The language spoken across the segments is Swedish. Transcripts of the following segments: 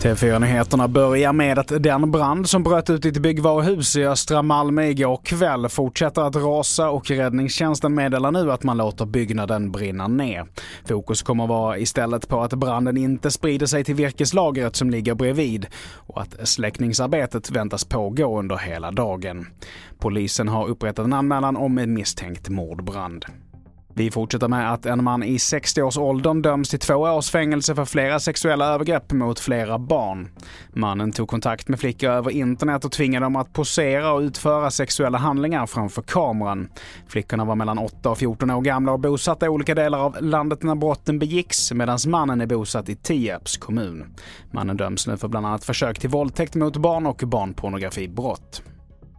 TV4-nyheterna börjar med att den brand som bröt ut i ett byggvaruhus i östra Malmö igår kväll fortsätter att rasa och räddningstjänsten meddelar nu att man låter byggnaden brinna ner. Fokus kommer vara istället på att branden inte sprider sig till virkeslagret som ligger bredvid och att släckningsarbetet väntas pågå under hela dagen. Polisen har upprättat en anmälan om en misstänkt mordbrand. Vi fortsätter med att en man i 60-årsåldern döms till två års fängelse för flera sexuella övergrepp mot flera barn. Mannen tog kontakt med flickor över internet och tvingade dem att posera och utföra sexuella handlingar framför kameran. Flickorna var mellan 8 och 14 år gamla och bosatta i olika delar av landet när brotten begicks medan mannen är bosatt i Tierps kommun. Mannen döms nu för bland annat försök till våldtäkt mot barn och barnpornografibrott.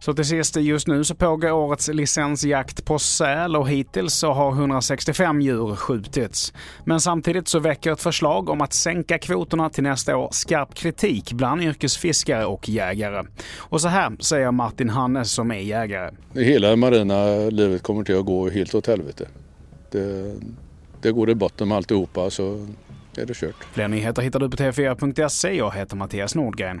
Så till sist, just nu så pågår årets licensjakt på säl och hittills så har 165 djur skjutits. Men samtidigt så väcker ett förslag om att sänka kvoterna till nästa år skarp kritik bland yrkesfiskare och jägare. Och så här säger Martin Hannes som är jägare. Hela marina livet kommer till att gå helt åt helvete. Det, det går i botten med alltihopa så är det kört. Fler nyheter hittar du på tv4.se. Jag heter Mattias Nordgren.